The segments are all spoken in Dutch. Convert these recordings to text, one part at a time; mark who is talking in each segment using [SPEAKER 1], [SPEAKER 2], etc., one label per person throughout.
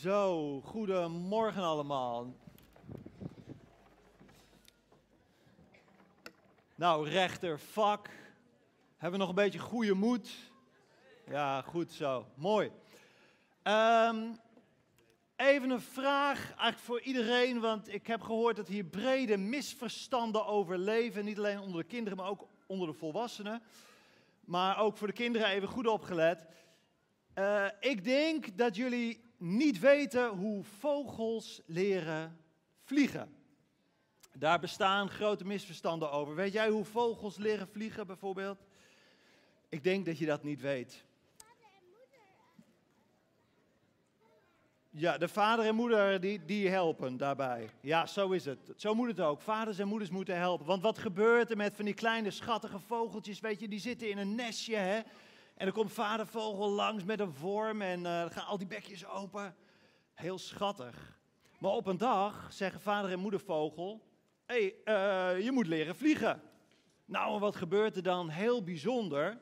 [SPEAKER 1] Zo, goedemorgen allemaal. Nou, rechter, vak. Hebben we nog een beetje goede moed? Ja, goed zo. Mooi. Ehm, even een vraag eigenlijk voor iedereen, want ik heb gehoord dat hier brede misverstanden over leven. Niet alleen onder de kinderen, maar ook onder de volwassenen. Maar ook voor de kinderen even goed opgelet. Uh, ik denk dat jullie niet weten hoe vogels leren vliegen. Daar bestaan grote misverstanden over. Weet jij hoe vogels leren vliegen bijvoorbeeld? Ik denk dat je dat niet weet. Ja, de vader en moeder die, die helpen daarbij. Ja, zo is het. Zo moet het ook. Vaders en moeders moeten helpen. Want wat gebeurt er met van die kleine schattige vogeltjes? Weet je, die zitten in een nestje, hè? En dan komt vadervogel langs met een vorm en dan gaan al die bekjes open. Heel schattig. Maar op een dag zeggen vader en moedervogel: Hé, hey, uh, je moet leren vliegen. Nou, wat gebeurt er dan? Heel bijzonder.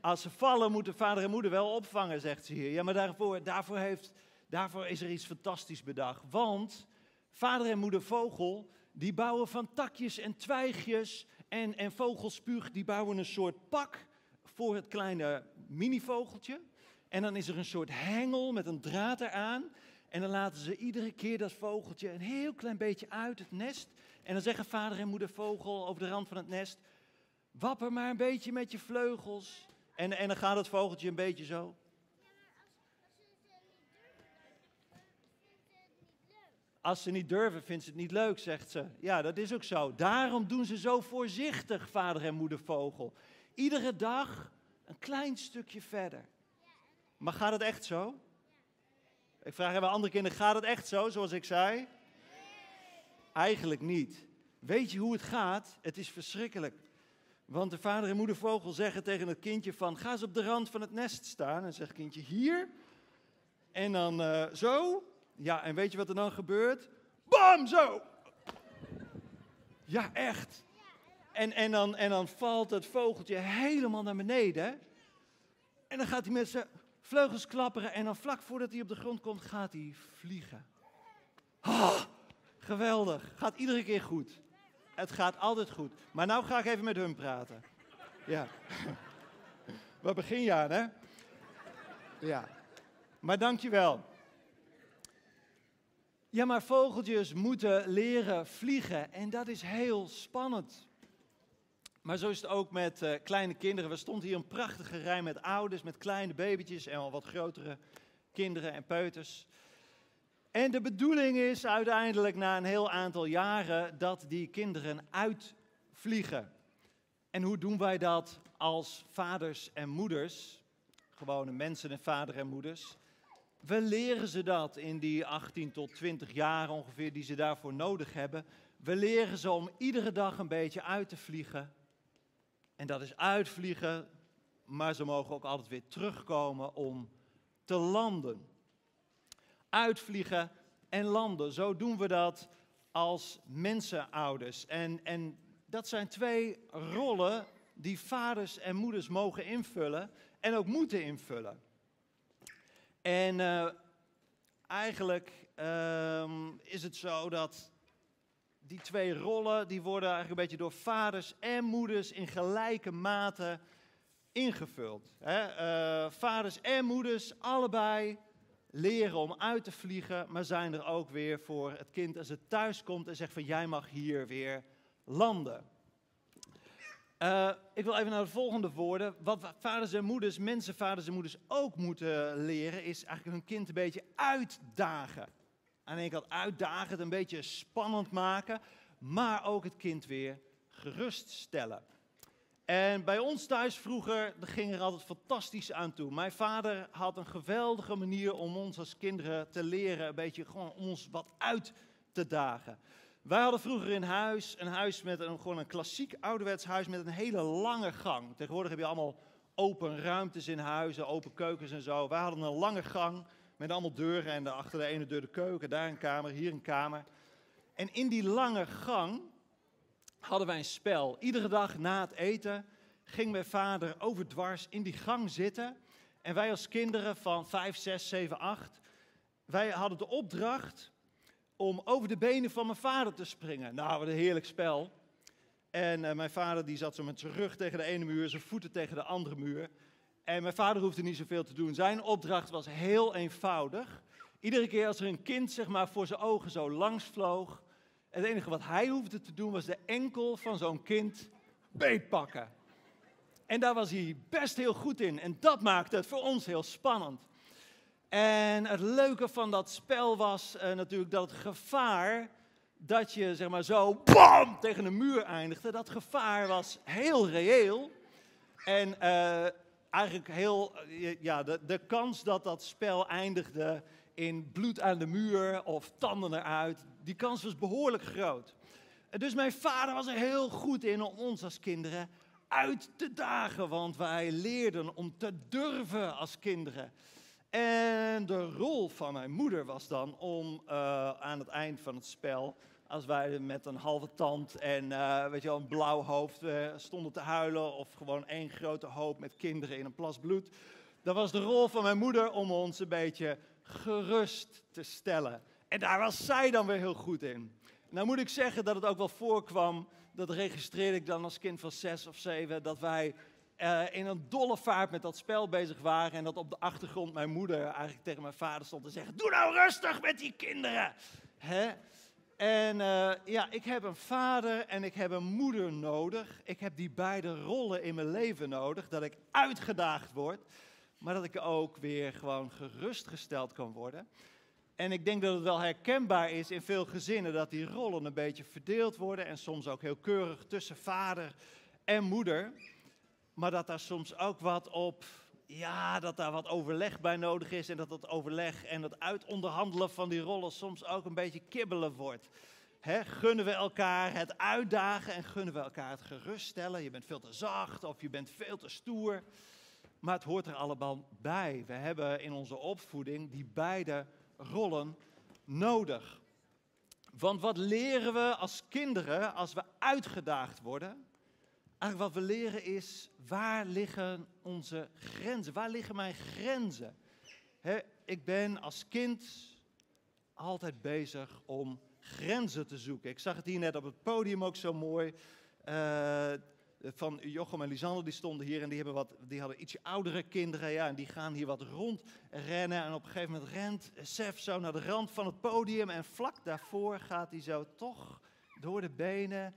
[SPEAKER 1] Als ze vallen, moeten vader en moeder wel opvangen, zegt ze hier. Ja, maar daarvoor, daarvoor, heeft, daarvoor is er iets fantastisch bedacht. Want vader en moeder vogel, die bouwen van takjes en twijgjes en, en vogelspuug, die bouwen een soort pak voor het kleine minivogeltje. En dan is er een soort hengel met een draad eraan. En dan laten ze iedere keer dat vogeltje een heel klein beetje uit het nest. En dan zeggen vader en moeder vogel over de rand van het nest: Wapper maar een beetje met je vleugels. En, en dan gaat het vogeltje een beetje zo. Als ze niet durven, vindt ze het niet leuk, zegt ze. Ja, dat is ook zo. Daarom doen ze zo voorzichtig, vader en moeder vogel. Iedere dag een klein stukje verder. Maar gaat het echt zo? Ik vraag even andere kinderen, gaat het echt zo, zoals ik zei? Eigenlijk niet. Weet je hoe het gaat? Het is verschrikkelijk. Want de vader en moeder vogel zeggen tegen het kindje van, ga eens op de rand van het nest staan. En zegt kindje, hier. En dan uh, zo. Ja, en weet je wat er dan gebeurt? Bam, zo! Ja, echt. En, en, dan, en dan valt het vogeltje helemaal naar beneden. En dan gaat hij met zijn vleugels klapperen. En dan vlak voordat hij op de grond komt, gaat hij vliegen. Oh, geweldig. Gaat iedere keer goed. Het gaat altijd goed. Maar nou ga ik even met hun praten. Ja. Wat begin je aan, hè? Ja. Maar dankjewel. Ja, maar vogeltjes moeten leren vliegen en dat is heel spannend. Maar zo is het ook met uh, kleine kinderen. We stonden hier een prachtige rij met ouders, met kleine babytjes en al wat grotere kinderen en peuters. En de bedoeling is uiteindelijk na een heel aantal jaren dat die kinderen uitvliegen. En hoe doen wij dat als vaders en moeders, gewone mensen en vader en moeders? We leren ze dat in die 18 tot 20 jaar ongeveer die ze daarvoor nodig hebben. We leren ze om iedere dag een beetje uit te vliegen. En dat is uitvliegen, maar ze mogen ook altijd weer terugkomen om te landen. Uitvliegen en landen, zo doen we dat als mensenouders. En, en dat zijn twee rollen die vaders en moeders mogen invullen en ook moeten invullen. En uh, eigenlijk uh, is het zo dat die twee rollen, die worden eigenlijk een beetje door vaders en moeders in gelijke mate ingevuld. Hè? Uh, vaders en moeders, allebei leren om uit te vliegen, maar zijn er ook weer voor het kind als het thuis komt en zegt van jij mag hier weer landen. Uh, ik wil even naar de volgende woorden. Wat vaders en moeders, mensenvaders en moeders ook moeten leren, is eigenlijk hun kind een beetje uitdagen. Aan de ene kant uitdagen, het een beetje spannend maken, maar ook het kind weer geruststellen. En bij ons thuis vroeger ging er altijd fantastisch aan toe. Mijn vader had een geweldige manier om ons als kinderen te leren, een beetje gewoon ons wat uit te dagen. Wij hadden vroeger in huis een huis met een, gewoon een klassiek ouderwets huis met een hele lange gang. Tegenwoordig heb je allemaal open ruimtes in huizen, open keukens en zo. Wij hadden een lange gang met allemaal deuren en achter de ene deur de keuken, daar een kamer, hier een kamer. En in die lange gang hadden wij een spel. Iedere dag na het eten ging mijn vader overdwars in die gang zitten. En wij als kinderen van 5, 6, 7, 8, wij hadden de opdracht om over de benen van mijn vader te springen. Nou, wat een heerlijk spel. En uh, mijn vader die zat zo met zijn rug tegen de ene muur, zijn voeten tegen de andere muur. En mijn vader hoefde niet zoveel te doen. Zijn opdracht was heel eenvoudig. Iedere keer als er een kind zeg maar, voor zijn ogen zo langs vloog, het enige wat hij hoefde te doen was de enkel van zo'n kind beetpakken. En daar was hij best heel goed in. En dat maakte het voor ons heel spannend. En het leuke van dat spel was uh, natuurlijk dat het gevaar dat je zeg maar zo bam, tegen een muur eindigde, dat gevaar was heel reëel. En uh, eigenlijk heel, ja, de, de kans dat dat spel eindigde in bloed aan de muur of tanden eruit, die kans was behoorlijk groot. Dus mijn vader was er heel goed in om ons als kinderen uit te dagen, want wij leerden om te durven als kinderen. En de rol van mijn moeder was dan om uh, aan het eind van het spel, als wij met een halve tand en uh, weet je wel, een blauw hoofd uh, stonden te huilen, of gewoon één grote hoop met kinderen in een plas bloed, dan was de rol van mijn moeder om ons een beetje gerust te stellen. En daar was zij dan weer heel goed in. Nou moet ik zeggen dat het ook wel voorkwam, dat registreerde ik dan als kind van zes of zeven, dat wij uh, in een dolle vaart met dat spel bezig waren. En dat op de achtergrond mijn moeder eigenlijk tegen mijn vader stond te zeggen: Doe nou rustig met die kinderen. Hè? En uh, ja, ik heb een vader en ik heb een moeder nodig. Ik heb die beide rollen in mijn leven nodig. Dat ik uitgedaagd word, maar dat ik ook weer gewoon gerustgesteld kan worden. En ik denk dat het wel herkenbaar is in veel gezinnen dat die rollen een beetje verdeeld worden. En soms ook heel keurig tussen vader en moeder. Maar dat daar soms ook wat op, ja, dat daar wat overleg bij nodig is. En dat dat overleg en het uitonderhandelen van die rollen soms ook een beetje kibbelen wordt. He, gunnen we elkaar het uitdagen en gunnen we elkaar het geruststellen? Je bent veel te zacht of je bent veel te stoer. Maar het hoort er allemaal bij. We hebben in onze opvoeding die beide rollen nodig. Want wat leren we als kinderen als we uitgedaagd worden? Eigenlijk wat we leren is, waar liggen onze grenzen? Waar liggen mijn grenzen? ik ben als kind altijd bezig om grenzen te zoeken. Ik zag het hier net op het podium ook zo mooi. Uh, van Jochem en Lisanne, die stonden hier en die, hebben wat, die hadden ietsje oudere kinderen. Ja, en die gaan hier wat rondrennen. En op een gegeven moment rent Sef zo naar de rand van het podium. En vlak daarvoor gaat hij zo toch door de benen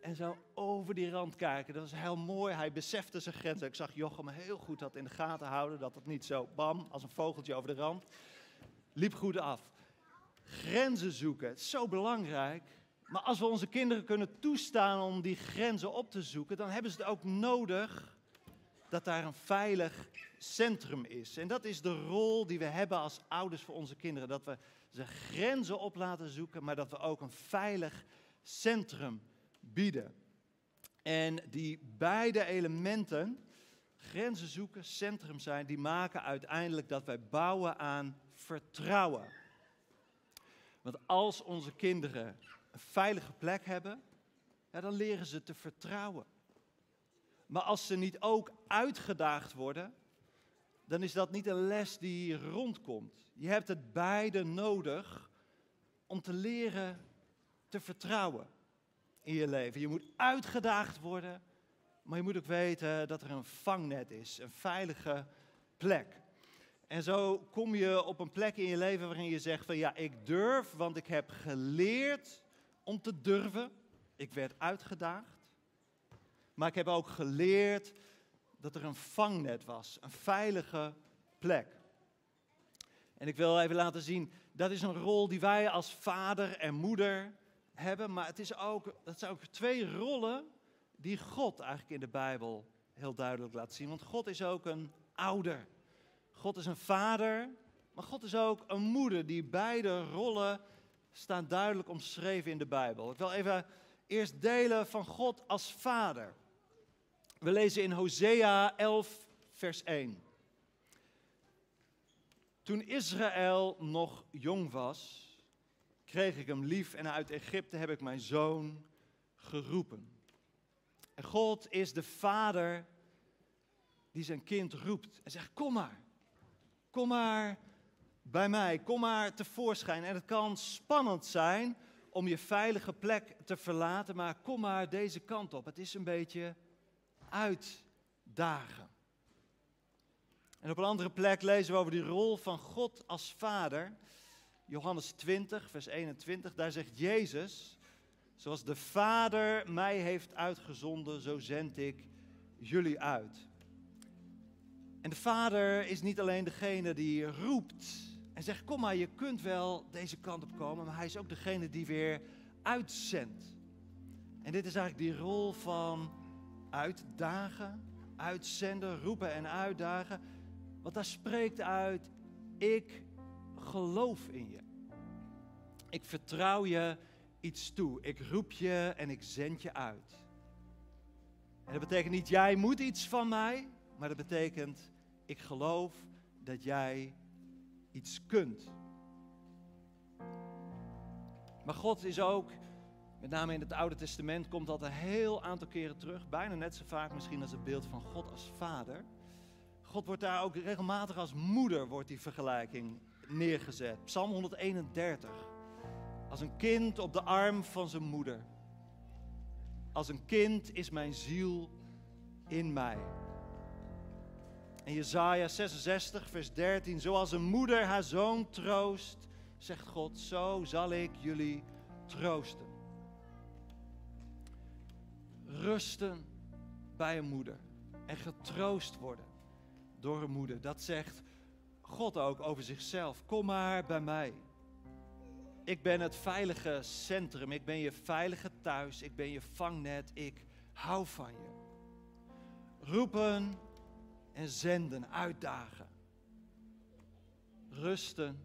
[SPEAKER 1] en zo over die rand kijken. Dat was heel mooi. Hij besefte zijn grenzen. Ik zag Jochem heel goed dat in de gaten houden. Dat het niet zo bam, als een vogeltje over de rand. Liep goed af. Grenzen zoeken, het is zo belangrijk. Maar als we onze kinderen kunnen toestaan om die grenzen op te zoeken, dan hebben ze het ook nodig dat daar een veilig centrum is. En dat is de rol die we hebben als ouders voor onze kinderen. Dat we ze grenzen op laten zoeken, maar dat we ook een veilig centrum bieden. En die beide elementen, grenzen zoeken, centrum zijn, die maken uiteindelijk dat wij bouwen aan vertrouwen. Want als onze kinderen een veilige plek hebben, dan leren ze te vertrouwen. Maar als ze niet ook uitgedaagd worden, dan is dat niet een les die rondkomt. Je hebt het beide nodig om te leren te vertrouwen in je leven. Je moet uitgedaagd worden, maar je moet ook weten dat er een vangnet is, een veilige plek. En zo kom je op een plek in je leven waarin je zegt van ja, ik durf, want ik heb geleerd om te durven. Ik werd uitgedaagd. Maar ik heb ook geleerd dat er een vangnet was, een veilige plek. En ik wil even laten zien, dat is een rol die wij als vader en moeder hebben, maar het is ook, dat zijn ook twee rollen die God eigenlijk in de Bijbel heel duidelijk laat zien. Want God is ook een ouder. God is een vader, maar God is ook een moeder. Die beide rollen staan duidelijk omschreven in de Bijbel. Ik wil even eerst delen van God als vader. We lezen in Hosea 11, vers 1. Toen Israël nog jong was, kreeg ik hem lief en uit Egypte heb ik mijn zoon geroepen. En God is de vader die zijn kind roept en zegt: Kom maar, kom maar bij mij, kom maar tevoorschijn. En het kan spannend zijn om je veilige plek te verlaten, maar kom maar deze kant op. Het is een beetje uitdagen. En op een andere plek lezen we over die rol van God als vader. Johannes 20, vers 21, daar zegt Jezus, zoals de Vader mij heeft uitgezonden, zo zend ik jullie uit. En de Vader is niet alleen degene die roept en zegt, kom maar, je kunt wel deze kant op komen, maar hij is ook degene die weer uitzendt. En dit is eigenlijk die rol van uitdagen, uitzenden, roepen en uitdagen. Want daar spreekt uit, ik geloof in je. Ik vertrouw je iets toe. Ik roep je en ik zend je uit. En dat betekent niet, jij moet iets van mij, maar dat betekent, ik geloof dat jij iets kunt. Maar God is ook, met name in het Oude Testament, komt dat een heel aantal keren terug. Bijna net zo vaak misschien als het beeld van God als vader. God wordt daar ook regelmatig als moeder, wordt die vergelijking neergezet. Psalm 131. Als een kind op de arm van zijn moeder. Als een kind is mijn ziel in mij. En Jezaja 66, vers 13. Zoals een moeder haar zoon troost, zegt God, zo zal ik jullie troosten. Rusten bij een moeder en getroost worden door een moeder. Dat zegt God ook over zichzelf. Kom maar bij mij. Ik ben het veilige centrum. Ik ben je veilige thuis. Ik ben je vangnet. Ik hou van je. Roepen en zenden, uitdagen. Rusten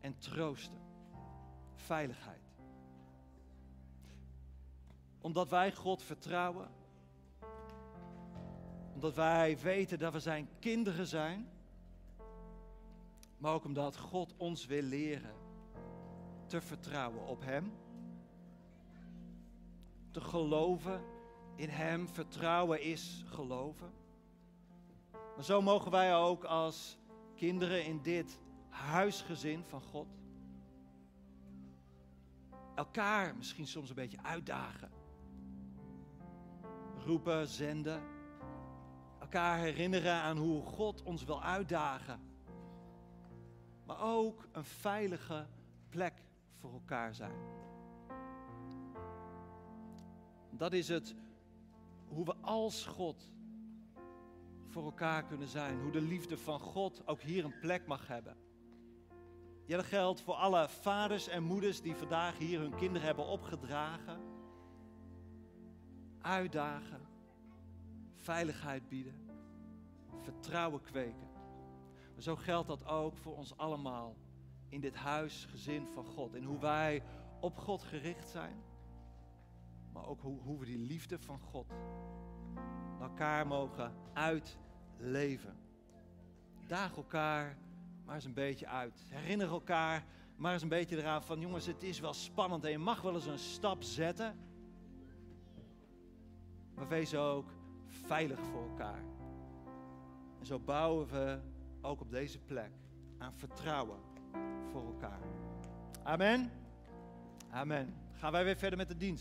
[SPEAKER 1] en troosten. Veiligheid. Omdat wij God vertrouwen. Omdat wij weten dat we zijn kinderen zijn. Maar ook omdat God ons wil leren te vertrouwen op Hem. Te geloven in Hem. Vertrouwen is geloven. Maar zo mogen wij ook als kinderen in dit huisgezin van God elkaar misschien soms een beetje uitdagen. Roepen, zenden. Elkaar herinneren aan hoe God ons wil uitdagen. Maar ook een veilige plek voor elkaar zijn. Dat is het hoe we als God voor elkaar kunnen zijn. Hoe de liefde van God ook hier een plek mag hebben. Ja, dat geldt voor alle vaders en moeders die vandaag hier hun kinderen hebben opgedragen. Uitdagen, veiligheid bieden, vertrouwen kweken. Zo geldt dat ook voor ons allemaal in dit huisgezin van God. En hoe wij op God gericht zijn. Maar ook hoe, hoe we die liefde van God elkaar mogen uitleven. Daag elkaar maar eens een beetje uit. Herinner elkaar maar eens een beetje eraan van jongens, het is wel spannend en je mag wel eens een stap zetten. Maar wees ook veilig voor elkaar. En zo bouwen we ook op deze plek aan vertrouwen voor elkaar. Amen. Amen. Gaan wij weer verder met de dienst.